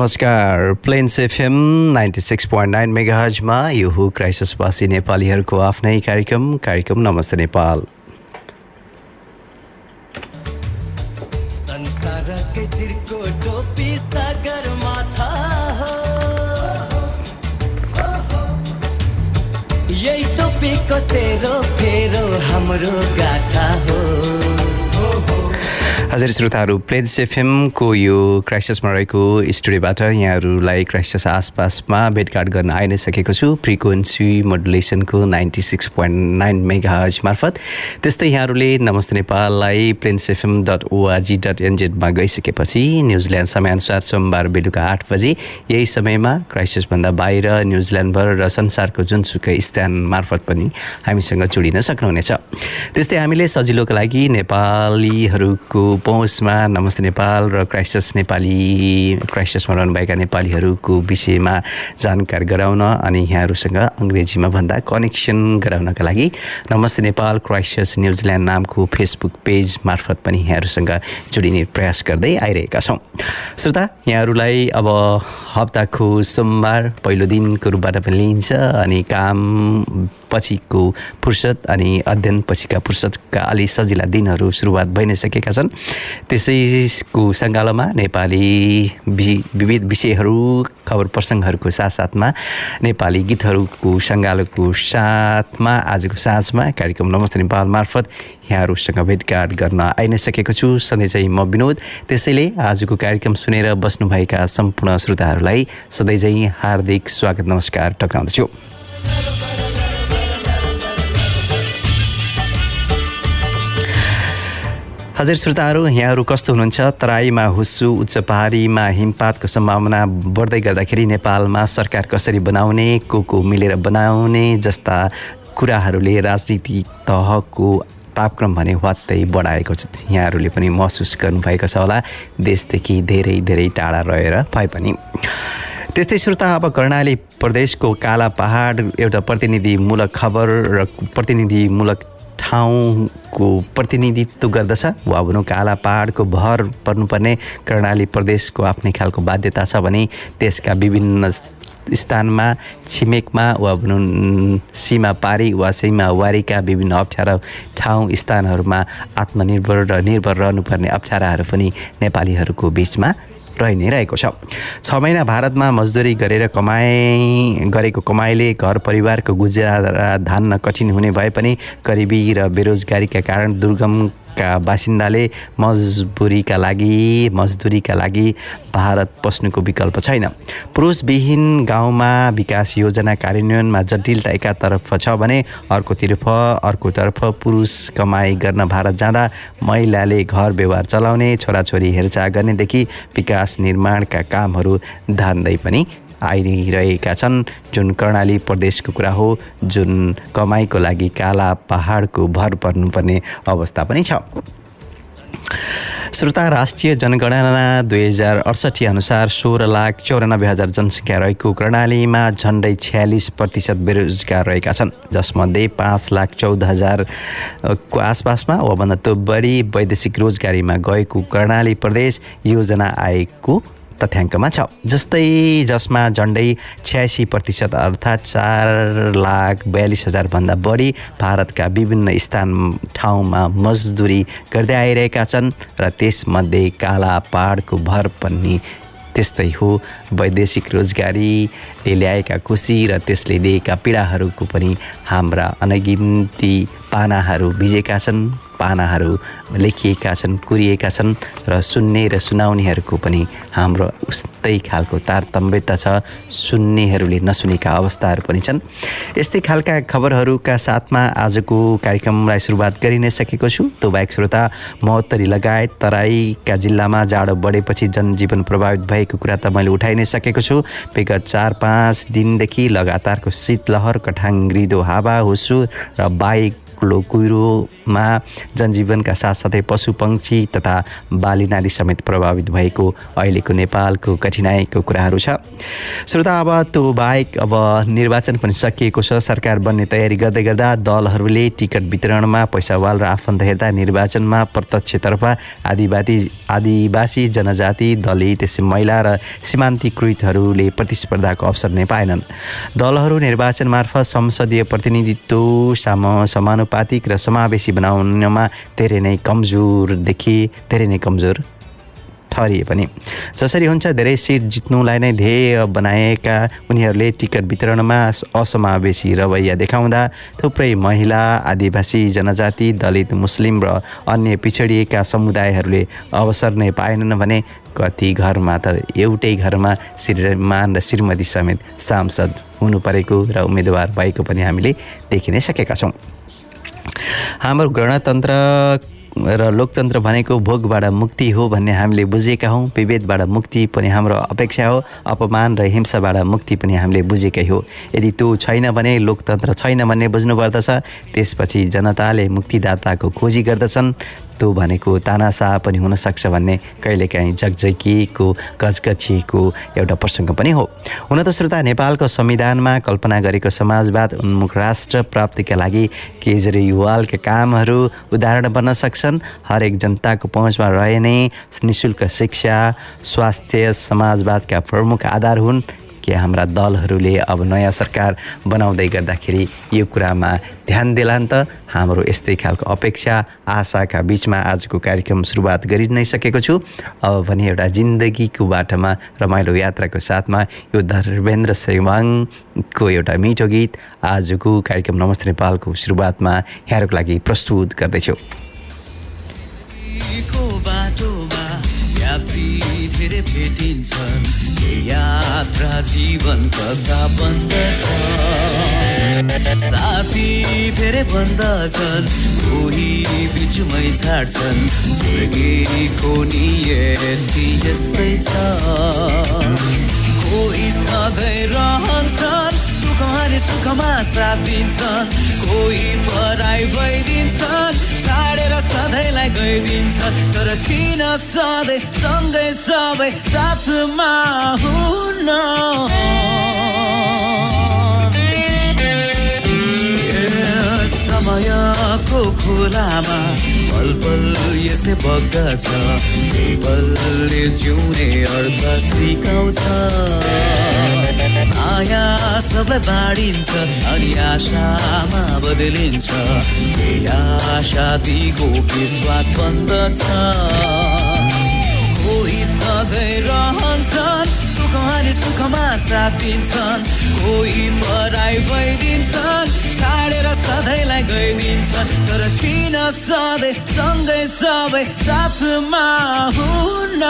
नमस्कार। Plains FM ninety six point nine mega हजमा यो हो क्राइसिसवासी नेपालीहरूको आफ्नै कार्यक्रम कार्यक्रम नमस्ते नेपाल। यही टोपीको तेरो फेरो हाम्रो गाथा हो। हजुर श्रोताहरू प्लेन्स एफएमको यो क्राइसिसमा रहेको स्टुडियोबाट यहाँहरूलाई क्राइसिस आसपासमा भेटघाट गर्न आइ नै सकेको छु frequency मोडुलेसनको ninety six point nine mega मार्फत। त्यस्तै यहाँहरूले नमस्ते नेपाललाई Plains FM dot ORG dot एनजेडमा गइसकेपछि न्युजिल्यान्ड समयअनुसार सोमबार बेलुका आठ बजे यही समयमा क्राइसिसभन्दा बाहिर न्युजिल्यान्डभर र संसारको जुनसुकै स्थान मार्फत पनि हामीसँग जोडिन सक्नुहुनेछ। त्यस्तै हामीले सजिलोको लागि नेपालीहरूको पहुँचमा। नमस्ते नेपाल र क्राइसिस नेपाली। क्राइसिसमा रहनुभएका नेपालीहरूको विषयमा जानकारी गराउन अनि यहाँहरूसँग अङ्ग्रेजीमा भन्दा कनेक्सन गराउनका लागि Namaste Nepal crisis New Zealand नामको फेसबुक पेज मार्फत पनि यहाँहरूसँग जोडिने प्रयास गर्दै आइरहेका छौँ। श्रोता यहाँहरूलाई अब हप्ताको सोमबार पहिलो दिनको रूपबाट पनि लिइन्छ अनि काम पछिको फुर्सद अनि अध्ययन पछिका फुर्सदका अलि सजिला दिनहरू सुरुवात भइ नै सकेका छन्। त्यसैको सङ्गालोमा नेपाली विविध विषयहरू खबर प्रसङ्गहरूको साथसाथमा नेपाली गीतहरूको सङ्गालोको साथमा आजको साँझमा कार्यक्रम नमस्ते नेपाल मार्फत यहाँहरूसँग भेटघाट गर्न आइ नै सकेको छु। सधैँ चाहिँ म विनोद। त्यसैले आजको कार्यक्रम सुनेर बस्नुभएका सम्पूर्ण श्रोताहरूलाई सधैँ चाहिँ हार्दिक स्वागत नमस्कार टक्राउँदछु। हजुर श्रोताहरू यहाँहरू कस्तो हुनुहुन्छ? तराईमा हुस्सु उच्च पहाडीमा हिमपातको सम्भावना बढ्दै गर्दाखेरि नेपालमा सरकार कसरी बनाउने को को मिलेर बनाउने जस्ता कुराहरूले राजनीतिक तहको तापक्रम भने वात्तै बढाएको छ। यहाँहरूले पनि महसुस गर्नुभएको छ होला। देशदेखि धेरै धेरै टाढा रहेर भए पनि। त्यस्तै श्रोता अब कर्णाली प्रदेशको काला पहाड एउटा प्रतिनिधिमूलक खबर र प्रतिनिधिमूलक ठाउँको प्रतिनिधित्व गर्दछ। वा भनौँ काला पहाडको भर पर्नुपर्ने कर्णाली प्रदेशको आफ्नै खालको बाध्यता छ भने त्यसका विभिन्न स्थानमा छिमेकमा वा भनौँ सीमा पारी वा सीमावारीका विभिन्न अप्ठ्यारा ठाउँ स्थानहरूमा आत्मनिर्भर र निर्भर रहनुपर्ने अप्ठ्याराहरू पनि नेपालीहरूको बिचमा रहि नै रहेको छ। छ महिना भारतमा मजदुरी गरेर कमाइ गरेको कमाइले घर परिवारको गुजारा धान्न कठिन हुने भए पनि गरिबी र बेरोजगारीका कारण दुर्गमका बासिन्दाले मजबुरीका लागि मजदुरीका लागि भारत पस्नुको विकल्प छैन। पुरुषविहीन गाउँमा विकास योजना कार्यान्वयनमा जटिलता एकातर्फ छ भने अर्कोतर्फ अर्कोतर्फ पुरुष कमाई गर्न भारत जाँदा महिलाले घर व्यवहार चलाउने छोराछोरी हेरचाह गर्नेदेखि विकास निर्माणका कामहरू धान्दै पनि आइरहेका छन् जुन कर्णाली प्रदेशको कुरा हो जुन कमाइको लागि काला पहाडको भर पर्नुपर्ने अवस्था पनि छ। श्रोता राष्ट्रिय जनगणना दुई हजार अडसट्ठी अनुसार सोह्र लाख चौरानब्बे हजार जनसङ्ख्या रहेको कर्णालीमा झन्डै छ्यालिस प्रतिशत बेरोजगार रहेका छन् जसमध्ये पाँच लाख चौध हजारको आसपासमा वा भन्दा बढी वैदेशिक रोजगारीमा गएको कर्णाली प्रदेश योजना आएको तथ्याङ्कमा छ। जस्तै जसमा झन्डै छ्यासी प्रतिशत अर्थात् चार लाख बयालिस हजारभन्दा बढी भारतका विभिन्न स्थान ठाउँमा मजदुरी गर्दै आइरहेका छन् र त्यसमध्ये काला पहाडको भर पनि त्यस्तै हो। वैदेशिक रोजगारीले ल्याएका खुसी र त्यसले दिएका पीडाहरूको पनि हाम्रा अनगिन्ती पानाहरू भिजेका छन् पानाहरू लेखिएका छन् कुरिएका छन् र सुन्ने र सुनाउनेहरूको पनि हाम्रो उस्तै खालको तारतम्यता छ। सुन्नेहरूले नसुनेका अवस्थाहरू पनि छन्। यस्तै खालका खबरहरूका साथमा आजको कार्यक्रमलाई सुरुवात गरि नै सकेको छु। त्यो बाहेक श्रोता महोत्तरी लगायत तराईका जिल्लामा जाडो बढेपछि जनजीवन प्रभावित भएको कुरा त मैले उठाइ नै सकेको छु। विगत चार पाँच दिनदेखि लगातारको शीतलहर कठाङ ग्रिदो हावा हुसु र बाइक ठुलो कुहिरोमा जनजीवनका साथसाथै पशुपक्षी तथा बालीनाली समेत प्रभावित भएको अहिलेको नेपालको कठिनाइको कुराहरू छ। श्रोता अब त्यो बाहेक अब निर्वाचन पनि सकिएको छ। सरकार बन्ने तयारी गर्दै गर्दा दलहरूले टिकट वितरणमा पैसावाल र आफन्त हेर्दा निर्वाचनमा प्रत्यक्षतर्फ आदिवासी आदिवासी जनजाति दलित महिला र सीमान्तीकृतहरूले प्रतिस्पर्धाको अवसर नै पाएनन्। दलहरू निर्वाचन मार्फत संसदीय प्रतिनिधित्व साम समानु समानुपातिक र समावेशी बनाउनमा धेरै नै कमजोर देखि धेरै नै कमजोर ठहरिए पनि। जसरी हुन्छ धेरै सिट जित्नुलाई नै ध्येय बनाएका उनीहरूले टिकट वितरणमा असमावेशी रवैया देखाउँदा थुप्रै महिला आदिवासी जनजाति दलित मुस्लिम र अन्य पिछडिएका समुदायहरूले अवसर नै पाएनन् भने कति घरमा त एउटै घरमा श्रीमान र श्रीमती समेत सांसद हुनु परेको र उम्मेदवार भएको पनि हामीले देखि नै सकेका छौँ। हाम्रो गणतन्त्र र लोकतन्त्र भनेको भोगबाट मुक्ति हो भन्ने हामीले बुझेका हौँ विभेदबाट मुक्ति पनि हाम्रो अपेक्षा हो अपमान र हिंसाबाट मुक्ति पनि हामीले बुझेकै हो। यदि त्यो छैन भने लोकतन्त्र छैन भन्ने बुझ्नुपर्दछ त्यसपछि जनताले मुक्तिदाताको खोजी गर्दछन्। त्यो भनेको तानासा पनि हुनसक्छ भन्ने कहिलेकाहीँ जगजगिएको गजगछिएको एउटा प्रसङ्ग पनि हो। हुन त श्रोता नेपालको संविधानमा कल्पना गरेको समाजवाद उन्मुख राष्ट्र प्राप्तिका लागि केजरीवालका कामहरू उदाहरण बन्न सक्छन्। हरेक जनताको पहुँचमा रहे नि शुल्क शिक्षा स्वास्थ्य समाजवादका प्रमुख आधार हुन्। हाम्रा दलहरूले अब नयाँ सरकार बनाउँदै गर्दाखेरि यो कुरामा ध्यान दिलान् त। हाम्रो यस्तै खालको अपेक्षा आशाका बिचमा आजको कार्यक्रम सुरुवात गरि नै सकेको छु। अब भने एउटा जिन्दगीको बाटोमा रमाइलो यात्राको साथमा यो धर्मेन्द्र सेवाङको एउटा मिठो गीत आजको कार्यक्रम नमस्ते नेपालको सुरुवातमा यहाँहरूको लागि प्रस्तुत गर्दैछु। भेटिन्छन्। यात्रा जीवन कथा बन्दछ साथी धेरै बन्दछन् कोही बिचमै छाड्छन्। जिन्दगीको नियति यस्तै छ। कोही सधैँ रहन्छन् दुःख सुखमा साथ दिन्छन्। कोही पराई छाडेर गइदिन्छन् तर किन सधैँ सँगै सबै साथमा हुन? खोलामा। पल पल यसै बग्दछ। पलले जिउने अर्थ सिकाउँछ। माया सबै बाँडिन्छ अनि आशामा बदलिन्छ। आशा दिगो विश्वास बन्दछ। कोही सधैँ रहन्छन्। दुःख अनि सुखमा साथ दिन्छन् कोही पराई भइदिन्छन् छाडेर सधैँलाई गइदिन्छन्। तर किन सधैँ सँगै सबै साथमा हुन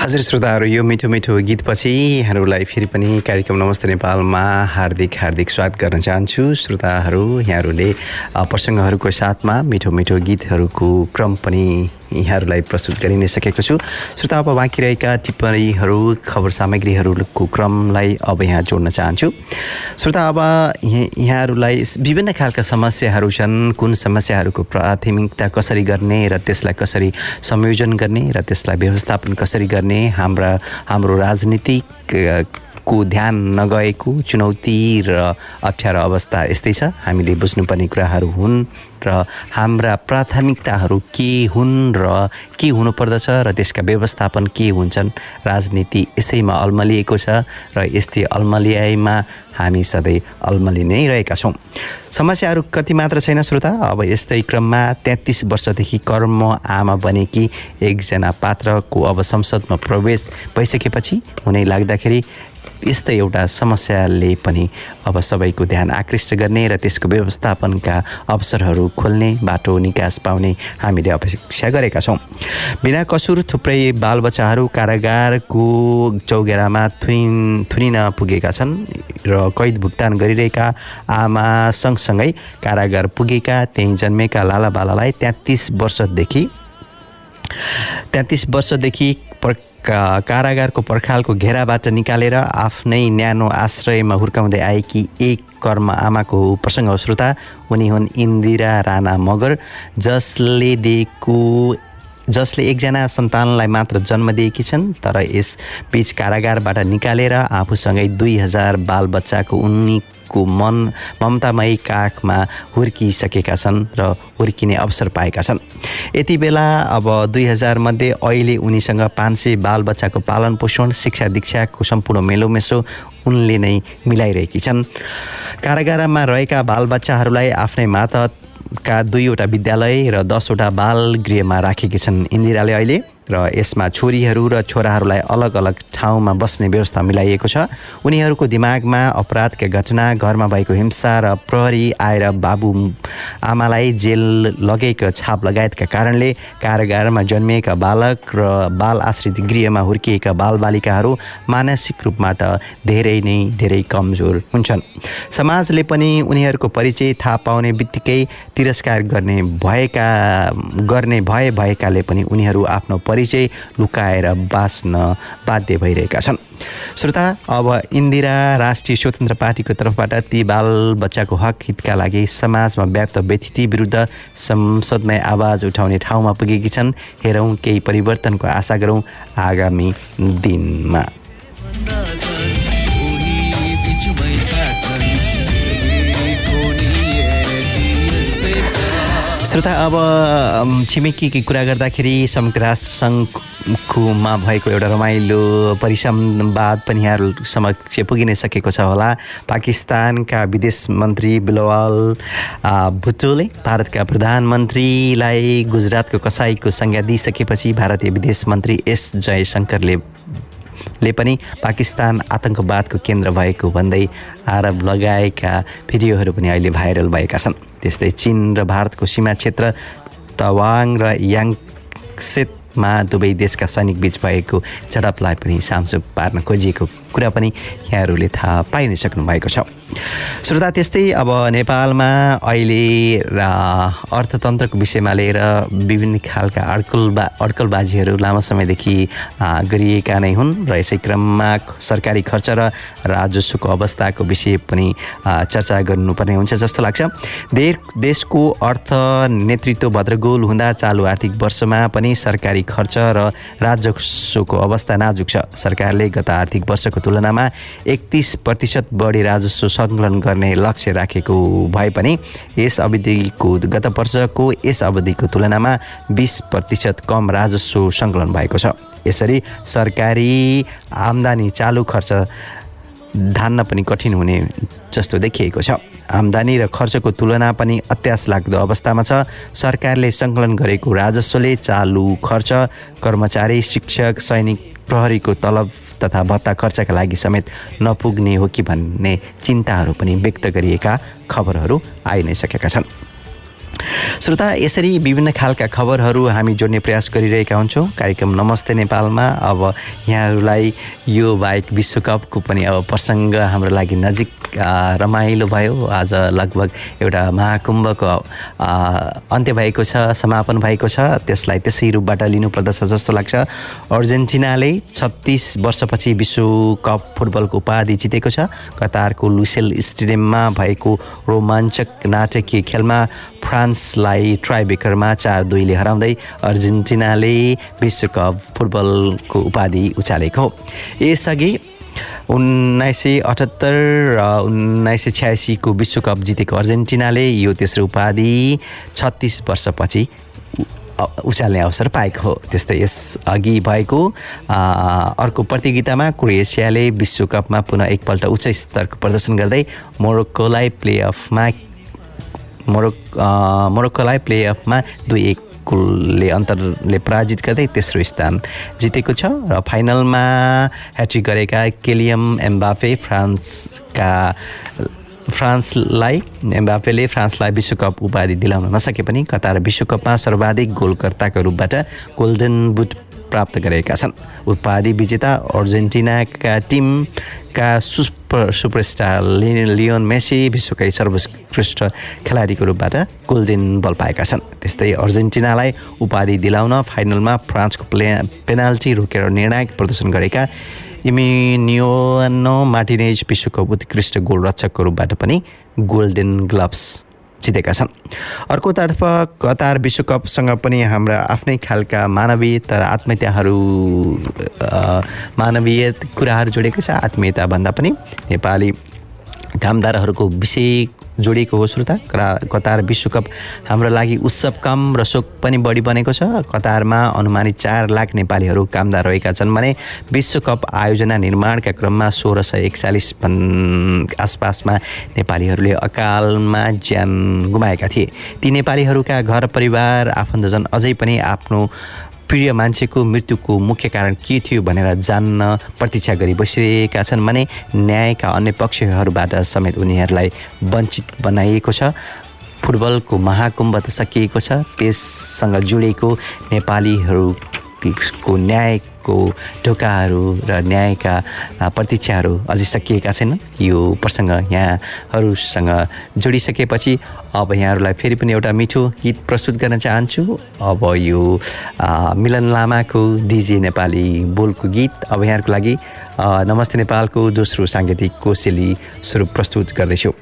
हजुर श्रोताहरू यो मिठो मिठो गीतपछि यहाँहरूलाई फेरि पनि कार्यक्रम नमस्ते नेपालमा हार्दिक हार्दिक स्वागत गर्न चाहन्छु। श्रोताहरू यहाँहरूले प्रसङ्गहरूको साथमा मिठो मिठो गीतहरूको क्रम पनि यहाँहरूलाई प्रस्तुत गरि नै सकेको छु। श्रोता अब बाँकी रहेका टिप्पणीहरू खबर सामग्रीहरूको क्रमलाई अब यहाँ जोड्न चाहन्छु। श्रोता अब यहाँ- यहाँहरूलाई विभिन्न खालका समस्याहरू छन्। कुन समस्याहरूको प्राथमिकता कसरी गर्ने र त्यसलाई कसरी संयोजन गर्ने र त्यसलाई व्यवस्थापन कसरी गर्ने? हाम्रा हाम्रो राजनीतिक को ध्यान नगएको चुनौती र अप्ठ्यारो अवस्था यस्तै छ। हामीले बुझ्नुपर्ने कुराहरू हुन् र हाम्रा प्राथमिकताहरू के हुन् र के हुनुपर्दछ र त्यसका व्यवस्थापन के हुन्छन्? राजनीति यसैमा अल्मलिएको छ र यस्तै अल्मलियाइमा हामी सधैँ अल्मलि नै रहेका छौँ। समस्याहरू कति मात्र छैन श्रोता अब यस्तै क्रममा तेत्तिस वर्षदेखि कर्म आमा बनेकी एकजना पात्रको अब संसदमा प्रवेश भइसकेपछि हुनै लाग्दाखेरि यस्तै एउटा समस्याले पनि अब सबैको ध्यान आकृष्ट गर्ने र त्यसको व्यवस्थापनका अवसरहरू खोल्ने बाटो निकास पाउने हामीले अपेक्षा गरेका छौँ। बिना कसुर थुप्रै बालबच्चाहरू कारागारको चौघेरामा थुनिन थुनिन पुगेका छन् र कैद भुक्तान गरिरहेका आमा सँगसँगै कारागार पुगेका त्यहीँ जन्मेका लालाबालालाई तेत्तिस वर्षदेखि तेत्तिस वर्षदेखि कारागारको पर्खालको घेराबाट निकालेर आफ्नै न्यानो आश्रयमा हुर्काउँदै आएकी एक कर्म आमाको प्रसङ्ग श्रोता उनी हुन् इन्दिरा राणा मगर जसले दिएको जसले एकजना सन्तानलाई मात्र जन्म दिएकी छन् तर यस बिच कारागारबाट निकालेर आफूसँगै दुई हजार बालबच्चाको उनीको मन ममतामयी काखमा हुर्किसकेका छन् र हुर्किने अवसर पाएका छन्। यति बेला अब दुई हजारमध्ये अहिले उनीसँग पाँच सय बालबच्चाको पालन पोषण शिक्षा दीक्षाको सम्पूर्ण मेलोमेसो उनले नै मिलाइरहेकी छन्। कारागारमा रहेका बालबच्चाहरूलाई आफ्नै मातका दुईवटा विद्यालय र दसवटा बाल गृहमा राखेकी छन्। इन्दिराले अहिले र यसमा छोरीहरू र छोराहरूलाई अलग अलग ठाउँमा बस्ने व्यवस्था मिलाइएको छ। उनीहरूको दिमागमा अपराधका घटना घरमा भएको हिंसा र प्रहरी आएर बाबु आमालाई जेल लगेको छाप लगायतका कारणले कारागारमा जन्मिएका बालक र बाल आश्रित गृहमा हुर्किएका बालबालिकाहरू मानसिक रूपबाट धेरै नै धेरै कमजोर हुन्छन्। समाजले पनि उनीहरूको परिचय थाहा पाउने बित्तिकै तिरस्कार गर्ने भएका गर्ने भए भएकाले पनि उनीहरू आफ्नो परिचय लुकाएर बाँच्न बाध्य भइरहेका छन्। श्रोता अब इन्दिरा राष्ट्रिय स्वतन्त्र पार्टीको तर्फबाट ती बाल बच्चाको हक हितका लागि समाजमा व्याप्त व्यथिति विरुद्ध संसदमै आवाज उठाउने ठाउँमा पुगेकी छन्। हेरौँ केही परिवर्तनको आशा गरौँ आगामी दिनमा। श्रोता अब छिमेकीकी कुरा गर्दाखेरि संयुक्त राष्ट्र सङ्घकोमा भएको एउटा रमाइलो परिसंवाद पनि यहाँहरू समक्ष पुगि नै सकेको छ होला। पाकिस्तानका विदेश मन्त्री बिलवाल आ, भुट्टोले भारतका प्रधानमन्त्रीलाई गुजरातको कसाईको संज्ञा दिइसकेपछि भारतीय विदेश मन्त्री एस जयशङ्करले ले पनि पाकिस्तान आतङ्कवादको केन्द्र भएको भन्दै आरोप लगाएका भिडियोहरू पनि अहिले भाइरल भएका छन्। त्यस्तै चीन र भारतको सीमा क्षेत्र तवाङ र याङसेतमा दुवै देशका सैनिक बीच भएको झडपलाई पनि सामसु पार्न खोजिएको कुरा पनि यहाँहरूले थाहा पाइ नै सक्नु भएको छ। श्रोता त्यस्तै अब नेपालमा अहिले अर्थतन्त्रको विषयमा लिएर विभिन्न खालका अड्कलबा अड्कलबाजीहरू लामो समयदेखि गरिएका नै हुन् र यसै क्रममा सरकारी खर्च र राजस्वको अवस्थाको विषय पनि चर्चा गर्नुपर्ने हुन्छ जस्तो लाग्छ। दे देशको अर्थ नेतृत्व भद्रगोल हुँदा चालु आर्थिक वर्षमा पनि सरकारी खर्च र राजस्वको अवस्था नाजुक छ। सरकारले गत आर्थिक वर्षको तुलनामा एकतिस प्रतिशत बढी राजस्व सङ्कलन गर्ने लक्ष्य राखेको भए पनि यस अवधिको गत वर्षको यस अवधिको तुलनामा बिस प्रतिशत कम राजस्व सङ्कलन भएको छ। यसरी सरकारी आम्दानी चालु खर्च धान्न पनि कठिन हुने जस्तो देखिएको छ। आम्दानी र खर्चको तुलना पनि अत्यास लाग्दो अवस्थामा छ। सरकारले सङ्कलन गरेको राजस्वले चालु खर्च कर्मचारी शिक्षक सैनिक प्रहरीको तलब तथा भत्ता खर्चका लागि समेत नपुग्ने हो कि भन्ने चिन्ताहरू पनि व्यक्त गरिएका खबरहरू आइ नै सकेका छन्। श्रोता यसरी विभिन्न खालका खबरहरू हामी जोड्ने प्रयास गरिरहेका हुन्छौँ। कार्यक्रम नमस्ते नेपालमा। अब यहाँहरूलाई यो बाहेक विश्वकपको पनि अब प्रसङ्ग हाम्रो लागि नजिक रमाइलो भयो। आज लगभग एउटा महाकुम्भको अन्त्य भएको छ समापन भएको छ। त्यसलाई त्यसै रूपबाट लिनुपर्दछ जस्तो लाग्छ। अर्जेन्टिनाले छत्तिस वर्षपछि विश्वकप फुटबलको उपाधि जितेको छ। कतारको लुसेल स्टेडियममा भएको रोमाञ्चक नाटकीय खेलमा फ्रान्सलाई ट्राइबेकरमा चार दुईले हराउँदै अर्जेन्टिनाले विश्वकप फुटबलको उपाधि उचालेको हो। यसअघि उन्नाइस सय अठहत्तर र उन्नाइस सय छ्यासीको विश्वकप जितेको अर्जेन्टिनाले यो तेस्रो उपाधि छत्तिस वर्षपछि उचाल्ने अवसर पाएको हो। त्यस्तै यसअघि भएको अर्को प्रतियोगितामा क्रोएसियाले विश्वकपमा पुनः एकपल्ट उच्च स्तरको प्रदर्शन गर्दै मोरोक्कोलाई प्लेअफमा मोरोक मोरोक्कोलाई प्लेअफमा दुई एक गोलले अन्तरले पराजित गर्दै तेस्रो स्थान जितेको छ र फाइनलमा ह्याट्रिक गरेका केलियम एम्बाफे फ्रान्सका फ्रान्सलाई एम्बाफेले फ्रान्सलाई विश्वकप उपाधि दिलाउन नसके पनि कतार विश्वकपमा सर्वाधिक गोलकर्ताको रूपबाट गोल्डन बुट प्राप्त गरेका छन्। उपाधि विजेता अर्जेन्टिनाका टिमका सुपर सुपरस्टार लि- लियोन मेसी विश्वकै सर्वोत्कृष्ट खेलाडीको रूपबाट गोल्डन बल पाएका छन्। त्यस्तै अर्जेन्टिनालाई उपाधि दिलाउन फाइनलमा फ्रान्सको प्ले पेनाल्टी रोकेर निर्णायक प्रदर्शन गरेका इमिनियोनो मार्टिनेज विश्वको उत्कृष्ट गोलरक्षकको रूपबाट पनि गोल्डन ग्लभ्स जितेका छन्। अर्कोतर्फ कतार विश्वकपसँग पनि हाम्रा आफ्नै खालका मानवीय तर आत्मीयताहरू मानवीय कुराहरू जोडेको छ आत्मीयता भन्दा पनि नेपाली कामदारहरूको विषय जोडिएको हो श्रोता। कतार विश्वकप हाम्रो लागि उत्सव कम र शोक पनि बढी बनेको छ। कतारमा अनुमानित चार लाख नेपालीहरू कामदार रहेका छन् भने विश्वकप आयोजना निर्माणका क्रममा सोह्र सय एकचालिस आसपासमा नेपालीहरूले अकालमा ज्यान गुमाएका थिए। ती नेपालीहरूका घर परिवार आफन्तजन अझै पनि आफ्नो प्रिय मान्छेको मृत्युको मुख्य कारण के थियो भनेर जान्न प्रतीक्षा गरी बसिरहेका छन् भने न्यायका अन्य पक्षहरूबाट समेत उनीहरूलाई वञ्चित बनाइएको छ। फुटबलको महाकुम्भ त सकिएको छ। त्यससँग जोडिएको नेपालीहरूको न्यायको ढोकाहरू र न्यायका प्रतीक्षाहरू अझै सकिएका छैनन् यो प्रसङ्ग यहाँहरूसँग जोडिसकेपछि अब यहाँहरूलाई फेरि पनि एउटा मिठो गीत प्रस्तुत गर्न चाहन्छु। अब यो मिलन लामाको डिजे नेपाली बोलको गीत अब यहाँहरूको लागि नमस्ते नेपालको दोस्रो साङ्गीतिक कोसेली स्वरूप प्रस्तुत गर्दैछु।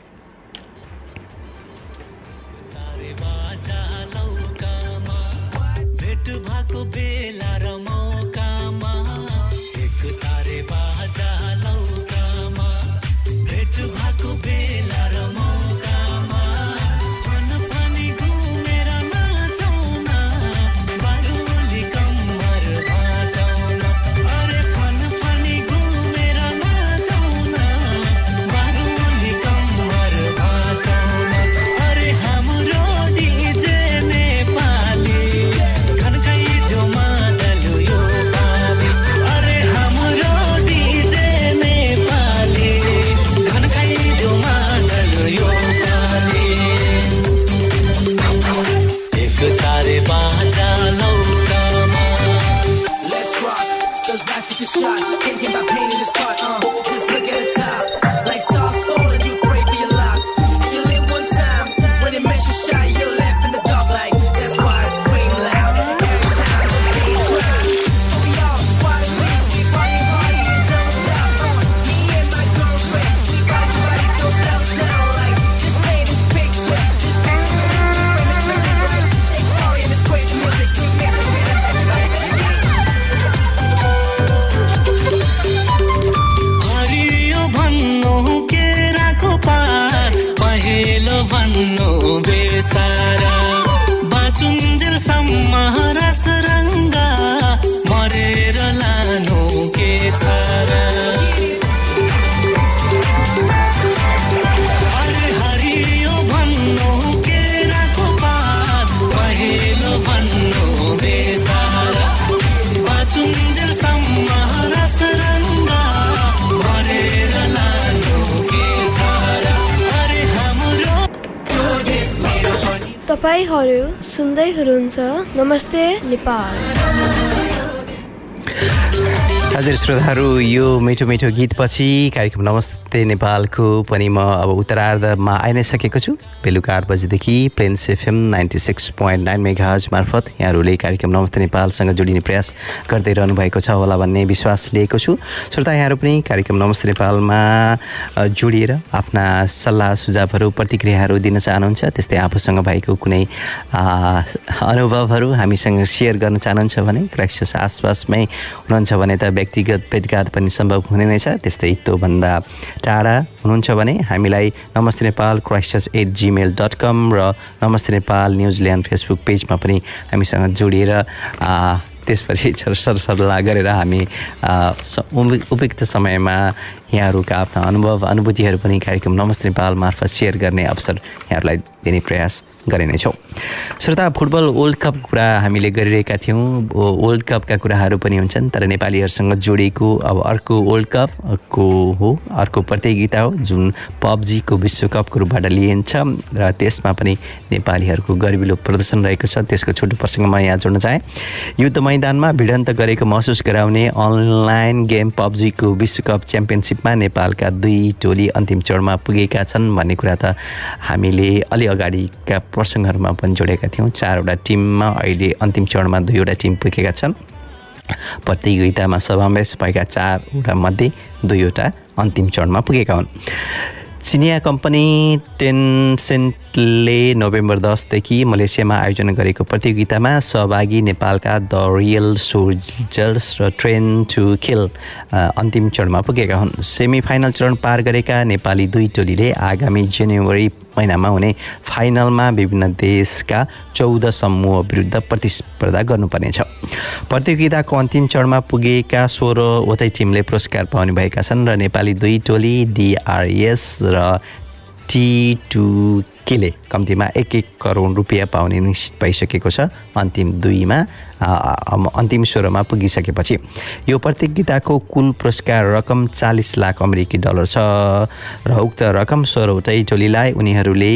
सुन्दै हुनुहुन्छ नमस्ते नेपाल हजुर श्रोताहरू यो मिठो मिठो गीतपछि कार्यक्रम नमस्ते नेपालको पनि म अब उत्तरार्धमा आइ नै सकेको छु। बेलुका आठ बजीदेखि Plains FM ninety six point nine megahertz मार्फत यहाँहरूले कार्यक्रम नमस्ते नेपालसँग जोडिने प्रयास गर्दै रहनु भएको छ होला भन्ने विश्वास लिएको छु। श्रोता यहाँहरू पनि कार्यक्रम नमस्ते नेपालमा जोडिएर आफ्ना सल्लाह सुझावहरू प्रतिक्रियाहरू दिन चाहनुहुन्छ। त्यस्तै आफूसँग भएको कुनै अनुभवहरू हामीसँग सेयर गर्न चाहनुहुन्छ भने क्राइसिस आसपासमै हुनुहुन्छ भने त व्यक्तिगत भेटघाट पनि सम्भव हुने नै छ। त्यस्तै त्योभन्दा टाढा हुनुहुन्छ भने हामीलाई Namaste Nepal crisis at Gmail dot com र नमस्ते नेपाल न्युजिल्यान्ड फेसबुक पेजमा पनि हामीसँग जोडिएर त्यसपछि सर सरसल्लाह गरेर हामी उपयुक्त समयमा यहाँहरूका आफ्ना अनुभव अनुभूतिहरू पनि कार्यक्रम नमस्ते नेपाल मार्फत सेयर गर्ने अवसर यहाँहरूलाई दिने प्रयास गरिनेछौँ श्रोता फुटबल वर्ल्ड कप कुरा हामीले गरिरहेका थियौँ। वर्ल्ड कपका कुराहरू पनि हुन्छन् तर नेपालीहरूसँग जोडिएको अब अर्को वर्ल्ड कपको हो अर्को प्रतियोगिता हो जुन पब्जीको विश्वकपको रूपबाट लिइन्छ र त्यसमा पनि नेपालीहरूको गर्विलो प्रदर्शन रहेको छ। त्यसको छोटो प्रसङ्ग म यहाँ जोड्न चाहेँ। युद्ध मैदानमा भिडन्त गरेको महसुस गराउने अनलाइन गेम पब्जीको विश्वकप च्याम्पियनसिपमा नेपालका दुई टोली अन्तिम चरणमा पुगेका छन् भन्ने कुरा त हामीले अलि अगाडिका प्रसङ्गहरूमा पनि जोडेका थियौँ। चारवटा टिममा अहिले अन्तिम चरणमा दुईवटा टिम पुगेका छन्। प्रतियोगितामा समावेश भएका चारवटा मध्ये दुईवटा अन्तिम चरणमा पुगेका हुन्। चिनिया कम्पनी टेनसेन्टले नोभेम्बर दसदेखि मलेसियामा आयोजना गरेको प्रतियोगितामा सहभागी नेपालका द रियल सोल्जर्स र ट्रेन टु अ, अन्तिम चरणमा पुगेका हुन्। सेमी फाइनल चरण पार गरेका नेपाली दुई टोलीले आगामी जनवरी महिनामा हुने फाइनलमा विभिन्न देशका चौध समूह विरुद्ध प्रतिस्पर्धा गर्नुपर्नेछ। प्रतियोगिताको अन्तिम चरणमा पुगेका सोह्रवटै टिमले पुरस्कार पाउने भएका छन् र नेपाली दुई टोली डिआरएस र टी टु केले कम्तीमा एक एक करोड रुपियाँ पाउने निश्चित भइसकेको छ। अन्तिम दुईमा अन्तिम सोह्रमा पुगिसकेपछि। यो प्रतियोगिताको कुल पुरस्कार रकम चालिस लाख अमेरिकी डलर छ। र उक्त रकम सोह्रवटै टोलीलाई उनीहरूले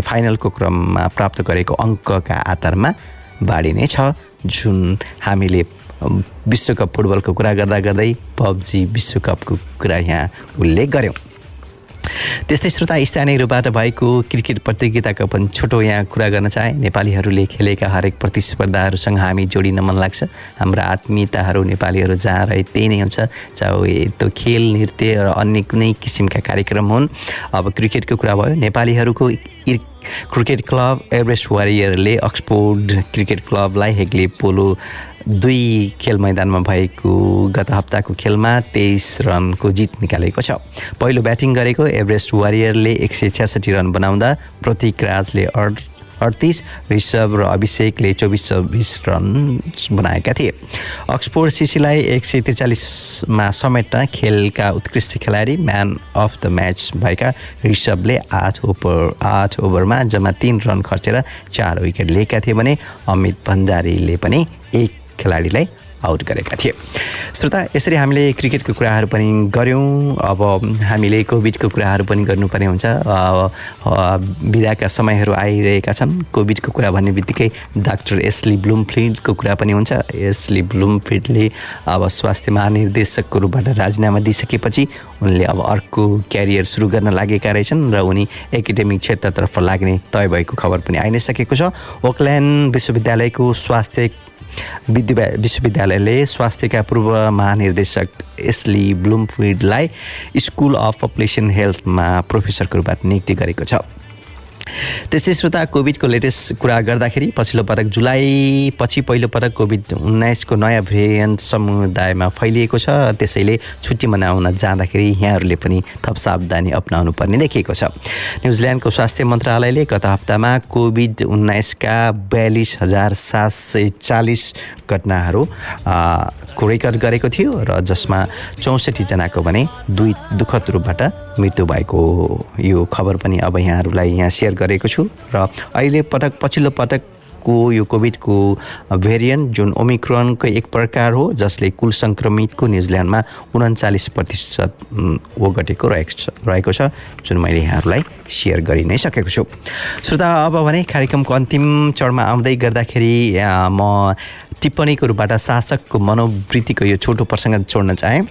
फाइनलको क्रममा प्राप्त गरेको अङ्कका आधारमा बाँडिने छ। जुन हामीले विश्वकप फुटबलको कुरा गर्दा गर्दै पब्जी विश्वकपको कुरा यहाँ उल्लेख गऱ्यौँ त्यस्तै श्रोता स्थानीय रूपबाट भएको क्रिकेट प्रतियोगिताको पनि छोटो यहाँ कुरा गर्न चाहे नेपालीहरूले खेलेका हरेक प्रतिस्पर्धाहरूसँग हामी जोडिन मन लाग्छ। हाम्रा आत्मीयताहरू नेपालीहरू जहाँ रहे त्यही नै हुन्छ। चाहे त्यो खेल नृत्य र अन्य कुनै किसिमका कार्यक्रम हुन्। अब क्रिकेटको कुरा भयो नेपालीहरूको cricket club Everest warrior Oxford cricket क्लबलाई हेग्ले पोलो दुई खेल मैदानमा भएको गत हप्ताको खेलमा तेइस रनको जित निकालेको छ। पहिलो ब्याटिङ गरेको एभरेस्ट वारियरले एक सय छ्यासठी रन बनाउँदा प्रतीक राजले अड अडतिस ऋषभ र अभिषेकले चौबिस चौबिस रन बनाएका थिए। अक्सफोर्ड सिसीलाई एक सय त्रिचालिसमा समेट्न खेलका उत्कृष्ट खेलाडी म्यान अफ द म्याच भएका ऋषभले आठ ओभर आठ ओभरमा जम्मा तिन रन खर्चेर चार विकेट लिएका थिए भने अमित भण्डारीले पनि एक खेलाडीलाई आउट गरेका थिए। श्रोता यसरी हामीले क्रिकेटको कुराहरू पनि गऱ्यौँ। अब हामीले कोभिडको कुराहरू पनि गर्नुपर्ने हुन्छ। बिदाका समयहरू आइरहेका छन्। कोभिडको कुरा भन्ने बित्तिकै डाक्टर एसली ब्लुमफिल्डको कुरा पनि हुन्छ। एसली ब्लुमफिल्डले अब स्वास्थ्य महानिर्देशकको रूपबाट राजीनामा दिइसकेपछि उनले अब अर्को क्यारियर सुरु गर्न लागेका रहेछन् र उनी एकाडेमिक क्षेत्रतर्फ लाग्ने तय भएको खबर पनि आइ नै सकेको छ। ओकल्यान्ड विश्वविद्यालयको स्वास्थ्य विद्या विश्वविद्यालयले स्वास्थ्यका पूर्व महानिर्देशक एसली ब्लुमफिल्डलाई स्कुल अफ पपुलेसन हेल्थमा प्रोफेसरको रूपमा नियुक्ति गरेको छ। त्यस्तै श्रोता कोभिडको लेटेस्ट कुरा गर्दाखेरि पछिल्लो पटक जुलाई पछि पहिलो पटक कोभिड उन्नाइसको नयाँ भेरिएन्ट समुदायमा फैलिएको छ। त्यसैले छुट्टी मनाउन जाँदाखेरि यहाँहरूले पनि थप सावधानी अप्नाउनु पर्ने देखिएको छ। न्युजिल्यान्डको स्वास्थ्य मन्त्रालयले गत हप्तामा कोभिड उन्नाइसका बयालिस हजार सात सय चालिस घटनाहरू आ, को रेकर्ड गरेको थियो र जसमा चौसठीजनाको भने दुई दुःखद रूपबाट मृत्यु भएको यो खबर पनि अब यहाँहरूलाई यहाँ सेयर गरेको छु। र अहिले पटक पछिल्लो पटक को यो कोभिडको भेरिएन्ट जुन ओमिक्रोनको एक प्रकार हो जसले कुल सङ्क्रमितको न्युजिल्यान्डमा उन्चालिस प्रतिशत ओगटेको रहेको छ रहेको छ जुन मैले यहाँहरूलाई सेयर गरि नै सकेको छु। श्रोता अब भने कार्यक्रमको अन्तिम चरणमा आउँदै गर्दाखेरि म टिप्पणीको रूपबाट शासकको मनोवृत्तिको यो छोटो प्रसङ्ग छोड्न चाहेँ।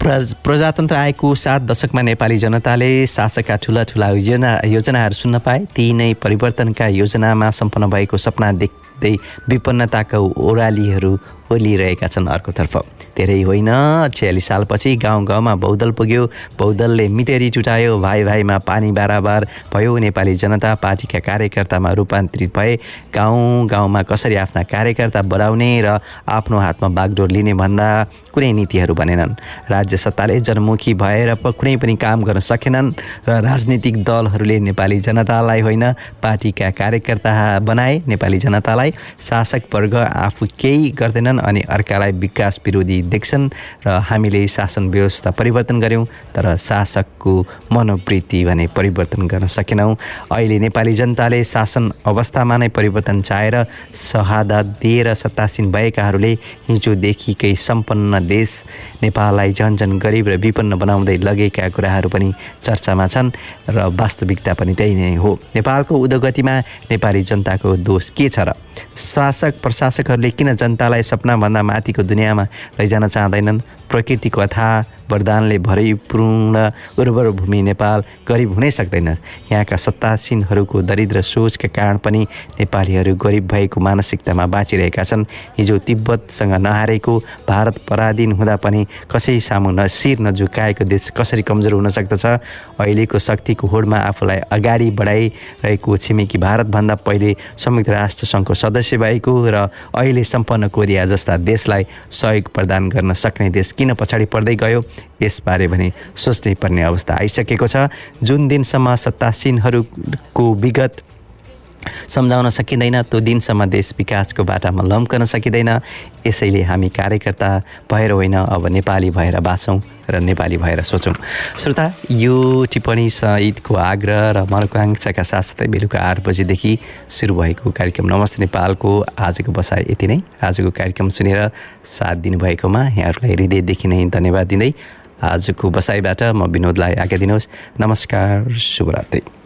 प्रज प्रजातन्त्र आएको सात दशकमा नेपाली जनताले शासकका ठुला ठुला योजना योजनाहरू सुन्न पाए। ती नै परिवर्तनका योजनामा सम्पन्न भएको सपना देख्दै विपन्नताका ओह्रालीहरू ओलिरहेका छन् अर्कोतर्फ। धेरै होइन छयालिस सालपछि गाउँ गाउँमा बहुदल पुग्यो। बहुदलले मितेरी टुटायो भाइ भाइमा पानी बाराबार भयो। नेपाली जनता पार्टीका कार्यकर्तामा रूपान्तरित भए। गाउँ गाउँमा कसरी आफ्ना कार्यकर्ता बढाउने र आफ्नो हातमा बागडोर लिने भन्दा कुनै नीतिहरू बनेनन्। राज्य सत्ताले जनमुखी भएर कुनै पनि काम गर्न सकेनन् र राजनीतिक दलहरूले नेपाली जनतालाई होइन पार्टीका कार्यकर्ता बनाए। नेपाली जनतालाई शासक वर्ग आफू केही गर्दैनन्। अनि अर्कालाई विकास विरोधी देख्छन् र हामीले शासन व्यवस्था परिवर्तन गऱ्यौँ तर शासकको मनोवृत्ति भने परिवर्तन गर्न सकेनौँ। अहिले नेपाली जनताले शासन अवस्थामा नै परिवर्तन चाहेर शहादत दिएर सत्तासीन भएकाहरूले हिजोदेखिकै सम्पन्न देश नेपाललाई झन् झन् गरिब र विपन्न बनाउँदै लगेका कुराहरू पनि चर्चामा छन् र वास्तविकता पनि त्यही नै हो। नेपालको उद्योगतिमा नेपाली जनताको दोष के छ र शासक प्रशासकहरूले किन जनतालाई सपनाभन्दा माथिको दुनियाँमा लैजान चाहँदैनन्। प्रकृतिको अथाह वरदानले भरिपूर्ण उर्वर भूमि नेपाल गरिब हुनै सक्दैन। यहाँका सत्तासीनहरूको दरिद्र सोचका कारण पनि नेपालीहरू गरिब भएको मानसिकतामा बाँचिरहेका छन्। हिजो तिब्बतसँग नहारेको भारत पराधीन हुँदा पनि कसै सामु न शिर नझुकाएको देश कसरी कमजोर हुन सक्दछ? अहिलेको शक्तिको होडमा आफूलाई अगाडि बढाइरहेको छिमेकी भारतभन्दा पहिले संयुक्त राष्ट्र सङ्घको सदस्य भएको र अहिले सम्पन्न कोरिया जस्ता देशलाई सहयोग प्रदान गर्न सक्ने देश किन पछाडि पर्दै गयो यसबारे भने सोच्नै पर्ने अवस्था आइसकेको छ। जुन दिनसम्म सत्तासीनहरूको विगत सम्झाउन सकिँदैन त्यो दिनसम्म देश विकासको बाटामा लम्कन सकिँदैन। यसैले हामी कार्यकर्ता भएर होइन अब नेपाली भएर बाँचौँ र नेपाली भएर सोचौँ। श्रोता यो टिप्पणी सहितको आग्रह र महत्वाकांक्षाका साथसाथै बेलुका आठ बजीदेखि सुरु भएको कार्यक्रम नमस्ते नेपालको आजको बसाइ यति नै। आजको कार्यक्रम सुनेर साथ दिनुभएकोमा यहाँहरूलाई हृदयदेखि नै धन्यवाद दिँदै आजको बसाइबाट म विनोदलाई आज्ञा दिनुहोस्। नमस्कार शुभरात्रि।